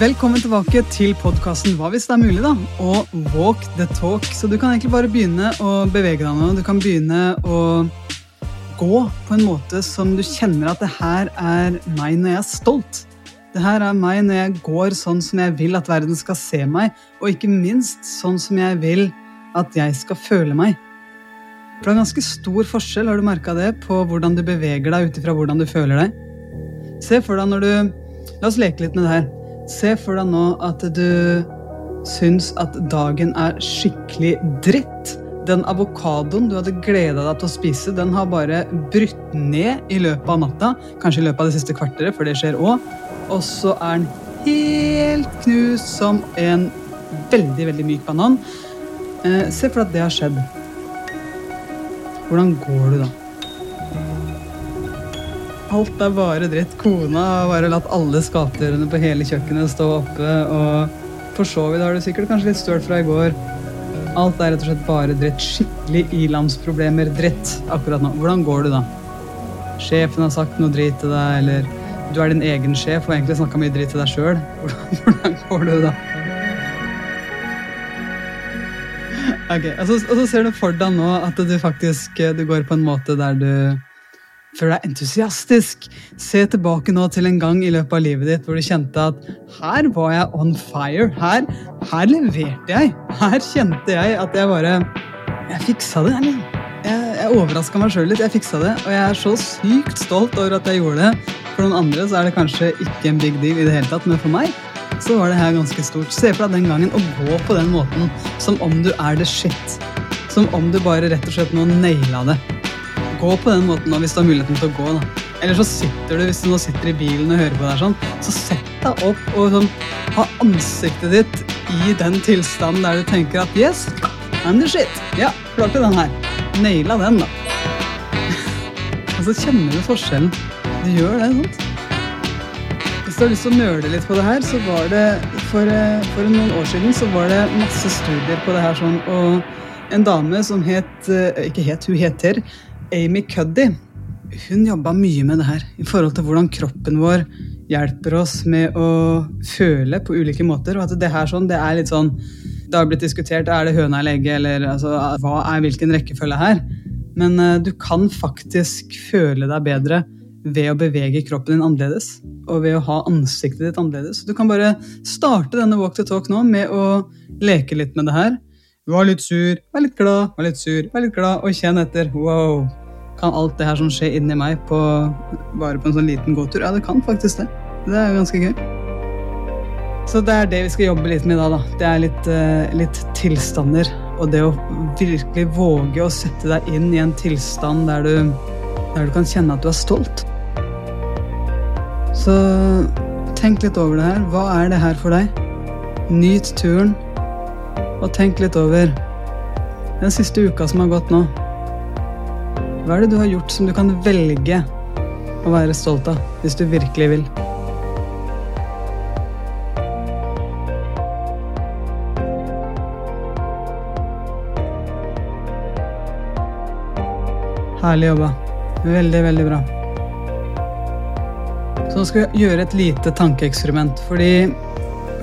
Velkommen tilbake til podkasten Hva hvis det er mulig, da? Og Walk the talk. Så du kan egentlig bare begynne å bevege deg nå. Du kan begynne å gå på en måte som du kjenner at det her er meg når jeg er stolt. Det her er meg når jeg går sånn som jeg vil at verden skal se meg, og ikke minst sånn som jeg vil at jeg skal føle meg. For det er ganske stor forskjell, har du merka det, på hvordan du beveger deg ut ifra hvordan du føler deg. Se for deg når du La oss leke litt med det her. Se for deg nå at du syns at dagen er skikkelig dritt. Den avokadoen du hadde gleda deg til å spise, den har bare brutt ned i løpet av natta. Kanskje i løpet av det siste kvarteret, for det skjer òg. Og så er den helt knust som en veldig, veldig myk banan. Eh, se for deg at det har skjedd. Hvordan går du da? Alt er bare dritt. Kona har bare latt alle skapdørene på hele kjøkkenet stå oppe. Og for så vidt har du sikkert kanskje litt støl fra i går. Alt er rett og slett bare dritt. Skikkelig ilandsproblemer. Dritt akkurat nå. Hvordan går du da? Sjefen har sagt noe drit til deg, eller du er din egen sjef og egentlig snakka mye dritt til deg sjøl. Hvordan går du da? Ok, og så, og så ser du for deg nå at du faktisk du går på en måte der du føler deg entusiastisk. Se tilbake nå til en gang i løpet av livet ditt hvor du kjente at her var jeg on fire. Her, her leverte jeg. Her kjente jeg at jeg bare Jeg fiksa det. Jeg, jeg overraska meg sjøl litt. Jeg fiksa det, og jeg er så sykt stolt over at jeg gjorde det. For noen andre så er det kanskje ikke en big deal i det hele tatt, men for meg så var det her ganske stort. Se for deg den gangen å gå på den måten som om du er the shit. Som om du bare rett og slett nå naila det. Gå på den måten da, hvis du har muligheten til å gå. da. Eller så sitter du hvis du nå sitter i bilen og hører på deg sånn, så sett deg opp og sånn, ha ansiktet ditt i den tilstanden der du tenker at yes, I'm the shit. Ja, klarte den her. Naila den, da. og så kjenner du forskjellen. Du gjør det, sant? Hvis du har lyst til å nøle litt på det her, så var det for, eh, for noen år siden så var det masse studier på det her sånn, og en dame som het eh, Ikke het, hun heter Amy Cuddy. Hun jobba mye med det her i forhold til hvordan kroppen vår hjelper oss med å føle på ulike måter. Og at det her sånn, det er litt sånn Det har blitt diskutert er det høna eller egget, eller altså, hva er hvilken rekkefølge her? Men uh, du kan faktisk føle deg bedre ved å bevege kroppen din annerledes. Og ved å ha ansiktet ditt annerledes. Du kan bare starte denne walk to talk nå med å leke litt med det her. Var litt sur, var litt glad, var litt sur, var litt glad, og kjenn etter. Wow! Kan alt det her som skjer inni meg på, bare på en sånn liten gåtur? Ja, det kan faktisk det. Det er jo ganske gøy. Så det er det vi skal jobbe litt med da. da. Det er litt, uh, litt tilstander. Og det å virkelig våge å sette deg inn i en tilstand der du, der du kan kjenne at du er stolt. Så tenk litt over det her. Hva er det her for deg? Nyt turen, og tenk litt over den siste uka som har gått nå. Hva er det du har gjort som du kan velge å være stolt av, hvis du virkelig vil? Herlig jobba. Veldig, veldig bra. Så nå skal vi gjøre et lite tankeeksperiment. Fordi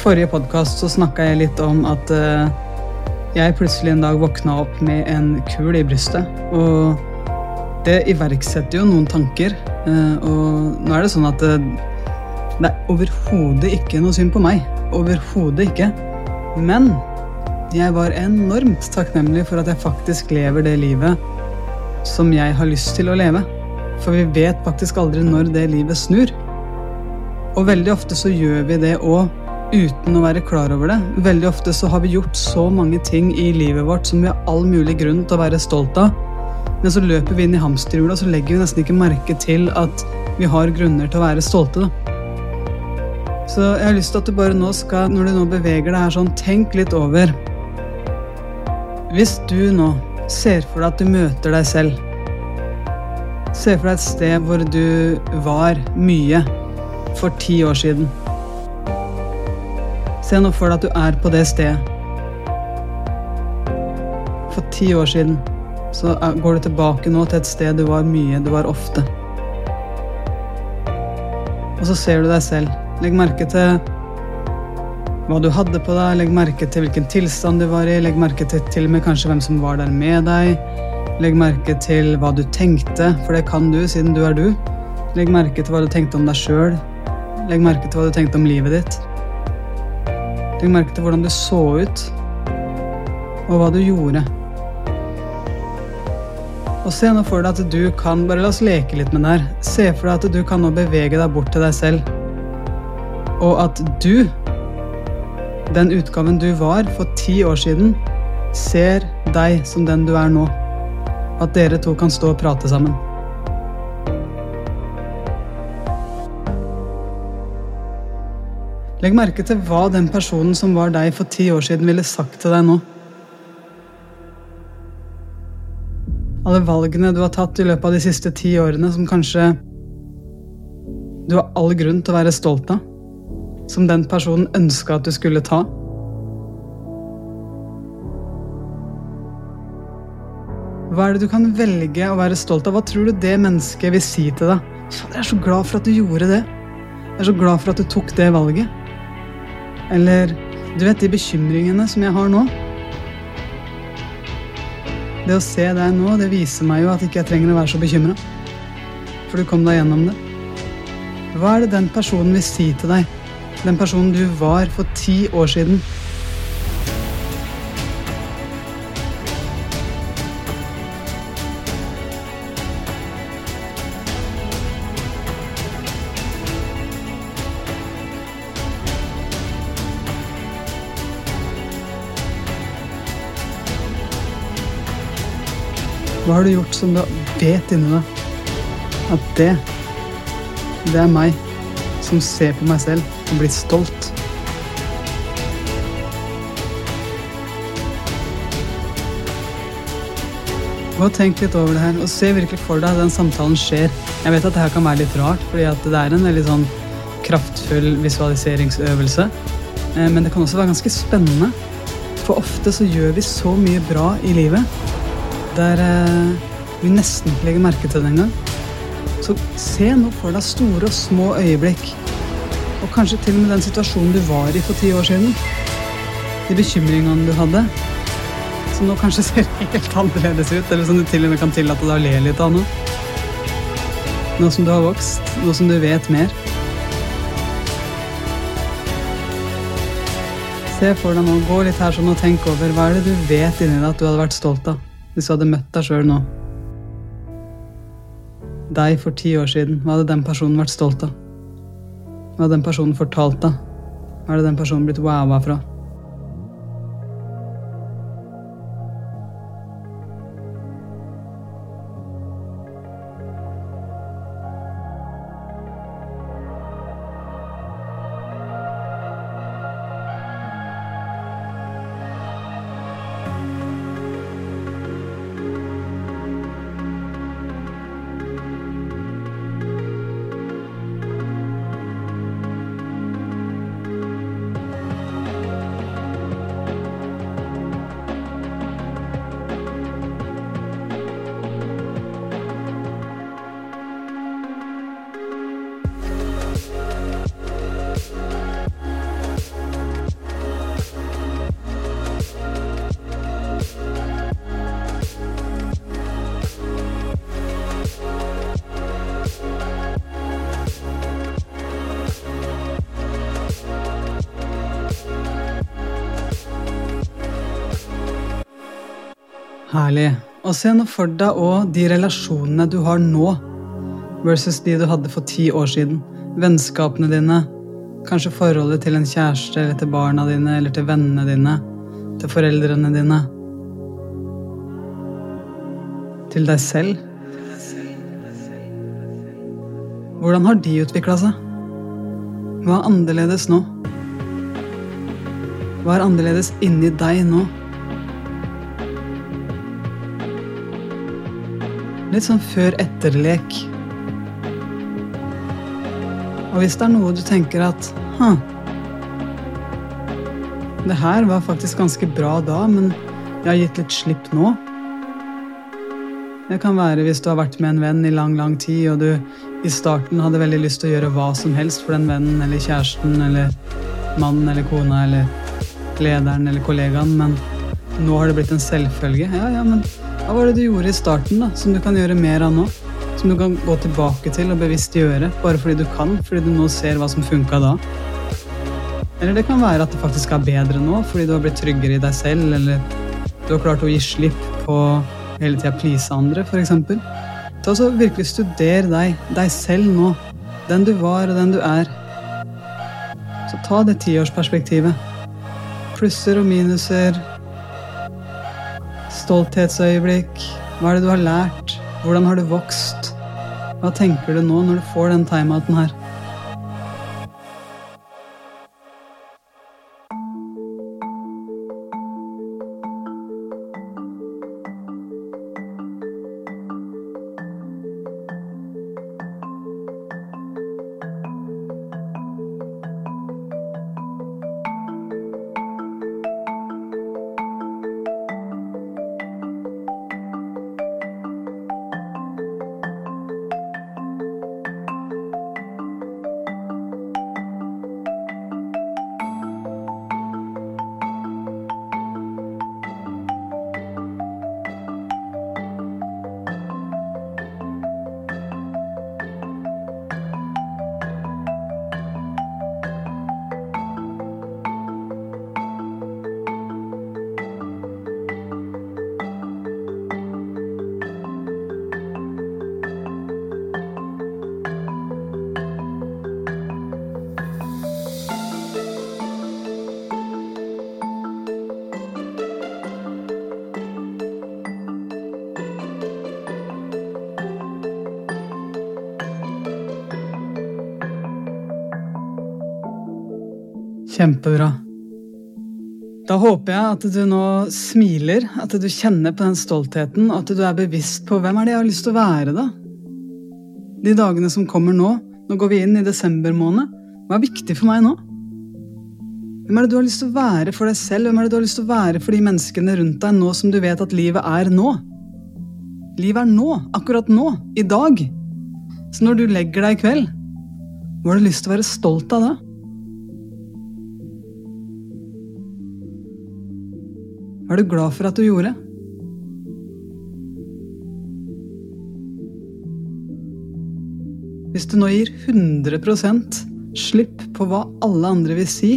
forrige podkast så snakka jeg litt om at uh, jeg plutselig en dag våkna opp med en kul i brystet. Og det iverksetter jo noen tanker. Uh, og nå er det sånn at uh, det er overhodet ikke noe synd på meg. Overhodet ikke. Men jeg var enormt takknemlig for at jeg faktisk lever det livet som jeg har lyst til å leve. For vi vet faktisk aldri når det livet snur. Og veldig ofte så gjør vi det òg uten å være klar over det. Veldig ofte så har vi gjort så mange ting i livet vårt som vi har all mulig grunn til å være stolt av. Men så løper vi inn i hamsterhjulet, og så legger vi nesten ikke merke til at vi har grunner til å være stolte. da. Så jeg har lyst til at du bare nå skal, når du nå beveger deg her sånn, tenk litt over Hvis du nå ser for deg at du møter deg selv Se for deg et sted hvor du var mye for ti år siden. Se nå for deg at du er på det stedet. For ti år siden så går du tilbake nå til et sted du var mye, du var ofte. Og så ser du deg selv. Legg merke til hva du hadde på deg, legg merke til hvilken tilstand du var i, legg merke til til og med kanskje hvem som var der med deg. Legg merke til hva du tenkte, for det kan du siden du er du. Legg merke til hva du tenkte om deg sjøl. Legg merke til hva du tenkte om livet ditt. Legg merke til hvordan du så ut, og hva du gjorde. Og se nå for deg at du kan Bare la oss leke litt med det her. Se for deg at du kan nå bevege deg bort til deg selv. Og at du, den utgaven du var for ti år siden, ser deg som den du er nå. At dere to kan stå og prate sammen. Legg merke til hva den personen som var deg for ti år siden, ville sagt til deg nå. Alle valgene du har tatt i løpet av de siste ti årene som kanskje du har all grunn til å være stolt av. Som den personen ønska at du skulle ta. Hva er det du kan velge å være stolt av? Hva tror du det mennesket vil si til deg? Jeg er så glad for at du gjorde det. Jeg er så glad for at du tok det valget. Eller du vet de bekymringene som jeg har nå. Det å se deg nå, det viser meg jo at ikke jeg trenger å være så bekymra. For du kom deg gjennom det. Hva er det den personen vil si til deg? Den personen du var for ti år siden. Hva har du gjort som du vet inni deg at det Det er meg som ser på meg selv og blir stolt. Gå og Tenk litt over det her, og se virkelig for deg at den samtalen skjer. Jeg vet at det her kan være litt rart, fordi det er en veldig sånn kraftfull visualiseringsøvelse. Eh, men det kan også være ganske spennende. For ofte så gjør vi så mye bra i livet der eh, vi nesten ikke legger merke til det engang. Så se nå for deg store og små øyeblikk. Og kanskje til og med den situasjonen du var i for ti år siden. De bekymringene du hadde. Som nå kanskje ser helt annerledes ut, eller som du til og med kan tillate deg å le litt av nå. Nå som du har vokst, nå som du vet mer. Se for deg nå, gå litt her sånn og tenk over hva er det du vet inni deg at du hadde vært stolt av. Hvis du hadde møtt deg sjøl nå Deg for ti år siden, hva hadde den personen vært stolt av? Hva hadde den personen fortalt deg? Hva hadde den personen blitt wowa fra? Herlig. Og se nå for deg òg de relasjonene du har nå, versus de du hadde for ti år siden. Vennskapene dine, kanskje forholdet til en kjæreste eller til barna dine eller til vennene dine, til foreldrene dine. Til deg selv. Hvordan har de utvikla seg? Hva er annerledes nå? Hva er annerledes inni deg nå? Litt sånn før-etter-lek. Og hvis det er noe du tenker at Hm. Det her var faktisk ganske bra da, men jeg har gitt litt slipp nå. Det kan være hvis du har vært med en venn i lang, lang tid, og du i starten hadde veldig lyst til å gjøre hva som helst for den vennen eller kjæresten eller mannen eller kona eller lederen eller kollegaen, men nå har det blitt en selvfølge. Ja, ja, men hva var det du gjorde i starten, da, som du kan gjøre mer av nå? Som du kan gå tilbake til og bevisst gjøre, bare fordi du kan, fordi du nå ser hva som funka da? Eller det kan være at det faktisk er bedre nå, fordi du har blitt tryggere i deg selv, eller du har klart å gi slipp på hele tida please andre, f.eks. Ta så virkelig Studer deg, deg selv nå. Den du var, og den du er. Så ta det tiårsperspektivet. Plusser og minuser. Stolthetsøyeblikk. Hva er det du har lært? Hvordan har du vokst? Hva tenker du nå når du får den timeouten her? Kjempebra. Da håper jeg at du nå smiler, at du kjenner på den stoltheten, og at du er bevisst på hvem er det jeg har lyst til å være, da? De dagene som kommer nå, nå går vi inn i desember måned, hva er viktig for meg nå? Hvem er det du har lyst til å være for deg selv, hvem er det du har lyst til å være for de menneskene rundt deg nå som du vet at livet er nå? Livet er nå, akkurat nå, i dag. Så når du legger deg i kveld, hva har du lyst til å være stolt av da? Er du glad for at du gjorde? Hvis du nå gir 100% slipp på hva alle andre vil si,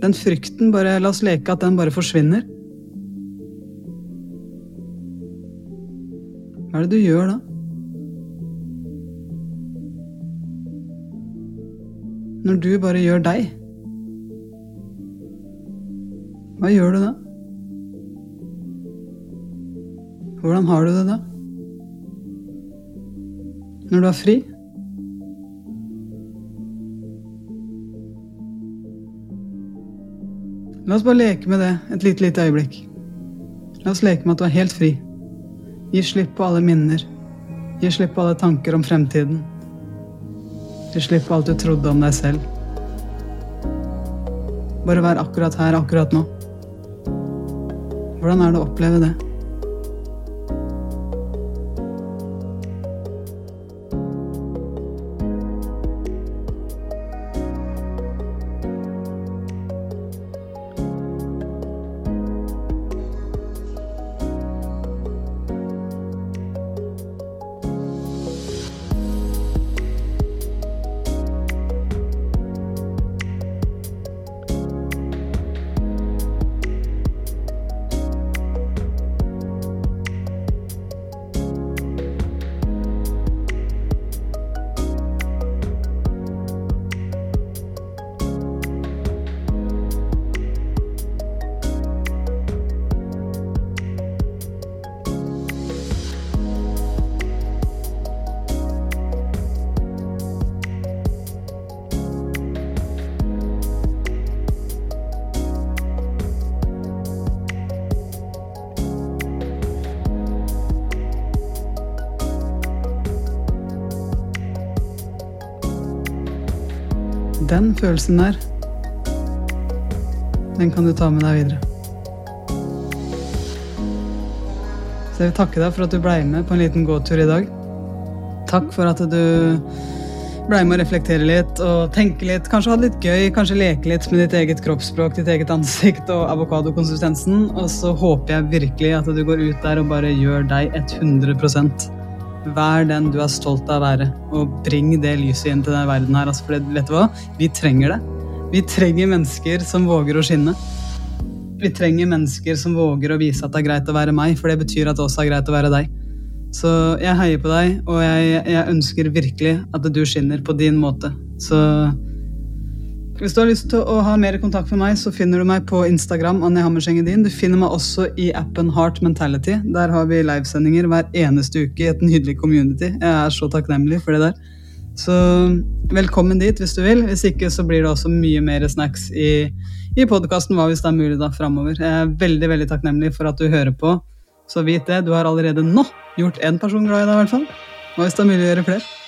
den frykten bare La oss leke at den bare forsvinner. Hva er det du gjør da? Når du bare gjør deg, hva gjør du da? Hvordan har du det da? Når du er fri? La oss bare leke med det et lite, lite øyeblikk. La oss leke med at du er helt fri. Gi slipp på alle minner. Gi slipp på alle tanker om fremtiden. Gi slipp på alt du trodde om deg selv. Bare vær akkurat her, akkurat nå. Hvordan er det å oppleve det? Den følelsen der, den kan du ta med deg videre. Så jeg vil takke deg for at du blei med på en liten gåtur i dag. Takk for at du blei med å reflektere litt og tenke litt. Kanskje ha det litt gøy, kanskje leke litt med ditt eget kroppsspråk, ditt eget ansikt og avokadokonsistensen. Og så håper jeg virkelig at du går ut der og bare gjør deg 100 Vær den du er stolt av å være, og bring det lyset inn til denne verden her. Altså, for vet du hva? Vi trenger det. Vi trenger mennesker som våger å skinne. Vi trenger mennesker som våger å vise at det er greit å være meg, for det betyr at det også er greit å være deg. Så jeg heier på deg, og jeg, jeg ønsker virkelig at du skinner på din måte. Så hvis du har lyst til å ha mer kontakt med meg, så finner du meg på Instagram. Anne. Du finner meg også i appen Heart Mentality. Der har vi livesendinger hver eneste uke i et nydelig community. Jeg er så takknemlig for det der. Så velkommen dit hvis du vil. Hvis ikke så blir det også mye mer snacks i, i podkasten Hva hvis det er mulig da framover. Jeg er veldig veldig takknemlig for at du hører på. Så vit det, du har allerede nå gjort én person glad i deg, i hvert fall. Hva hvis det er mulig å gjøre flere.